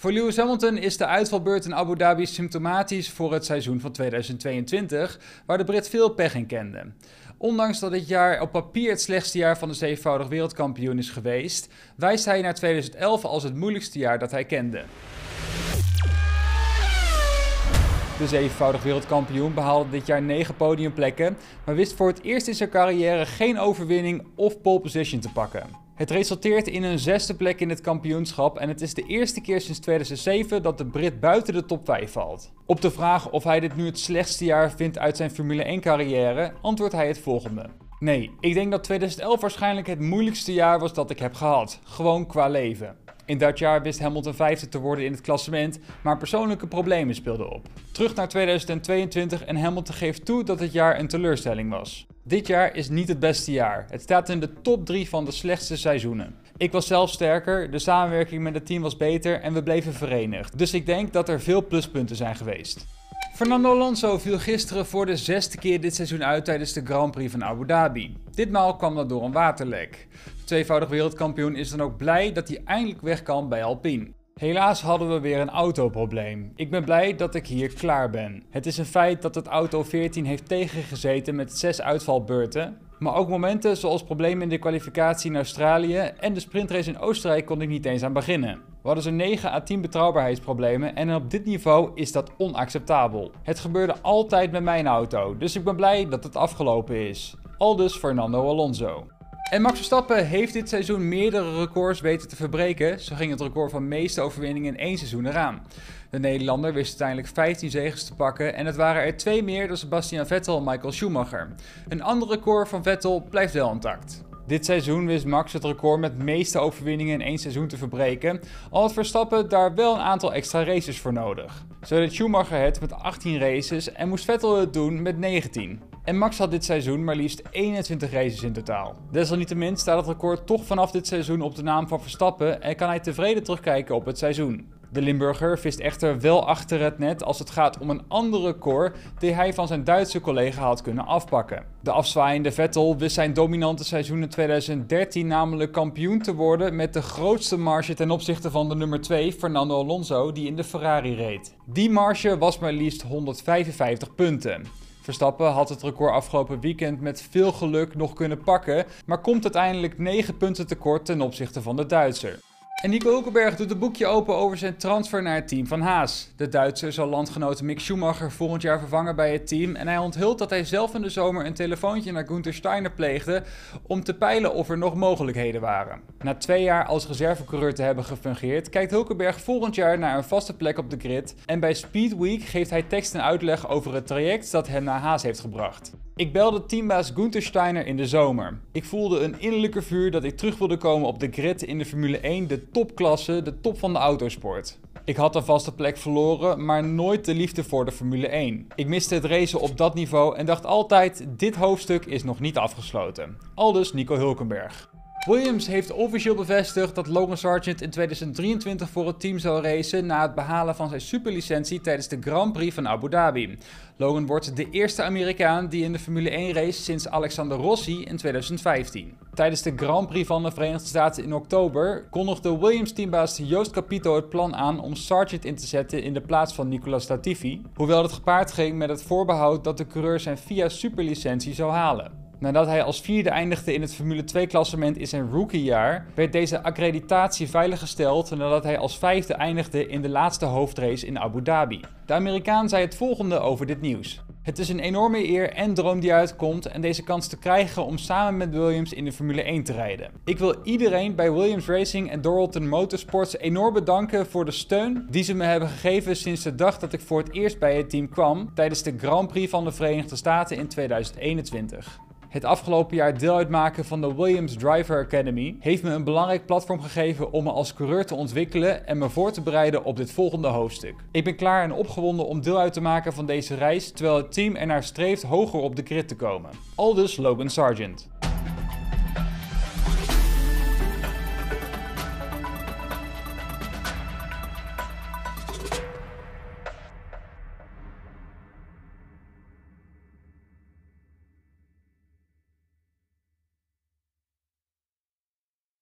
Voor Lewis Hamilton is de uitvalbeurt in Abu Dhabi symptomatisch voor het seizoen van 2022, waar de Brit veel pech in kende. Ondanks dat dit jaar op papier het slechtste jaar van de zevenvoudig wereldkampioen is geweest, wijst hij naar 2011 als het moeilijkste jaar dat hij kende. De zevenvoudig wereldkampioen behaalde dit jaar 9 podiumplekken, maar wist voor het eerst in zijn carrière geen overwinning of pole position te pakken. Het resulteert in een zesde plek in het kampioenschap en het is de eerste keer sinds 2007 dat de Brit buiten de top 5 valt. Op de vraag of hij dit nu het slechtste jaar vindt uit zijn Formule 1 carrière, antwoordt hij het volgende. Nee, ik denk dat 2011 waarschijnlijk het moeilijkste jaar was dat ik heb gehad, gewoon qua leven. In dat jaar wist Hamilton vijfde te worden in het klassement, maar persoonlijke problemen speelden op. Terug naar 2022 en Hamilton geeft toe dat het jaar een teleurstelling was. Dit jaar is niet het beste jaar. Het staat in de top 3 van de slechtste seizoenen. Ik was zelf sterker, de samenwerking met het team was beter en we bleven verenigd. Dus ik denk dat er veel pluspunten zijn geweest. Fernando Alonso viel gisteren voor de zesde keer dit seizoen uit tijdens de Grand Prix van Abu Dhabi. Ditmaal kwam dat door een waterlek. De tweevoudig wereldkampioen is dan ook blij dat hij eindelijk weg kan bij Alpine. Helaas hadden we weer een autoprobleem. Ik ben blij dat ik hier klaar ben. Het is een feit dat het auto 14 heeft tegengezeten met 6 uitvalbeurten. Maar ook momenten zoals problemen in de kwalificatie in Australië en de sprintrace in Oostenrijk kon ik niet eens aan beginnen. We hadden zo'n 9 à 10 betrouwbaarheidsproblemen en op dit niveau is dat onacceptabel. Het gebeurde altijd met mijn auto, dus ik ben blij dat het afgelopen is. Aldus Fernando Alonso. En Max Verstappen heeft dit seizoen meerdere records weten te verbreken. Zo ging het record van meeste overwinningen in één seizoen eraan. De Nederlander wist uiteindelijk 15 zegens te pakken en het waren er twee meer dan Sebastian Vettel en Michael Schumacher. Een ander record van Vettel blijft wel intact. Dit seizoen wist Max het record met meeste overwinningen in één seizoen te verbreken, al had Verstappen daar wel een aantal extra races voor nodig. Zo deed Schumacher het met 18 races en moest Vettel het doen met 19. En Max had dit seizoen maar liefst 21 races in totaal. Desalniettemin staat het record toch vanaf dit seizoen op de naam van Verstappen en kan hij tevreden terugkijken op het seizoen. De Limburger vist echter wel achter het net als het gaat om een ander record die hij van zijn Duitse collega had kunnen afpakken. De afzwaaiende Vettel wist zijn dominante seizoen in 2013 namelijk kampioen te worden met de grootste marge ten opzichte van de nummer 2 Fernando Alonso die in de Ferrari reed. Die marge was maar liefst 155 punten. Verstappen had het record afgelopen weekend met veel geluk nog kunnen pakken, maar komt uiteindelijk 9 punten tekort ten opzichte van de Duitser. En Nico Hulkenberg doet een boekje open over zijn transfer naar het team van Haas. De Duitser zal landgenoot Mick Schumacher volgend jaar vervangen bij het team. En hij onthult dat hij zelf in de zomer een telefoontje naar Gunther Steiner pleegde om te peilen of er nog mogelijkheden waren. Na twee jaar als reservecoureur te hebben gefungeerd, kijkt Hulkenberg volgend jaar naar een vaste plek op de grid. En bij Speed Week geeft hij tekst en uitleg over het traject dat hem naar Haas heeft gebracht. Ik belde teambaas Gunther Steiner in de zomer. Ik voelde een innerlijke vuur dat ik terug wilde komen op de grid in de Formule 1, de topklasse, de top van de autosport. Ik had een vaste plek verloren, maar nooit de liefde voor de Formule 1. Ik miste het racen op dat niveau en dacht altijd: dit hoofdstuk is nog niet afgesloten. Nico Hulkenberg. Williams heeft officieel bevestigd dat Logan Sargent in 2023 voor het team zal racen na het behalen van zijn superlicentie tijdens de Grand Prix van Abu Dhabi. Logan wordt de eerste Amerikaan die in de Formule 1 race sinds Alexander Rossi in 2015. Tijdens de Grand Prix van de Verenigde Staten in oktober kondigde Williams-teambaas Joost Capito het plan aan om Sargent in te zetten in de plaats van Nicolas Latifi, hoewel het gepaard ging met het voorbehoud dat de coureur zijn FIA superlicentie zou halen. Nadat hij als vierde eindigde in het Formule 2-klassement in zijn rookiejaar, werd deze accreditatie veiliggesteld nadat hij als vijfde eindigde in de laatste hoofdrace in Abu Dhabi. De Amerikaan zei het volgende over dit nieuws. Het is een enorme eer en droom die uitkomt en deze kans te krijgen om samen met Williams in de Formule 1 te rijden. Ik wil iedereen bij Williams Racing en Doralton Motorsports enorm bedanken voor de steun die ze me hebben gegeven sinds de dag dat ik voor het eerst bij het team kwam tijdens de Grand Prix van de Verenigde Staten in 2021. Het afgelopen jaar deel uitmaken van de Williams Driver Academy heeft me een belangrijk platform gegeven om me als coureur te ontwikkelen en me voor te bereiden op dit volgende hoofdstuk. Ik ben klaar en opgewonden om deel uit te maken van deze reis, terwijl het team ernaar streeft hoger op de grid te komen. Aldus Logan Sargent.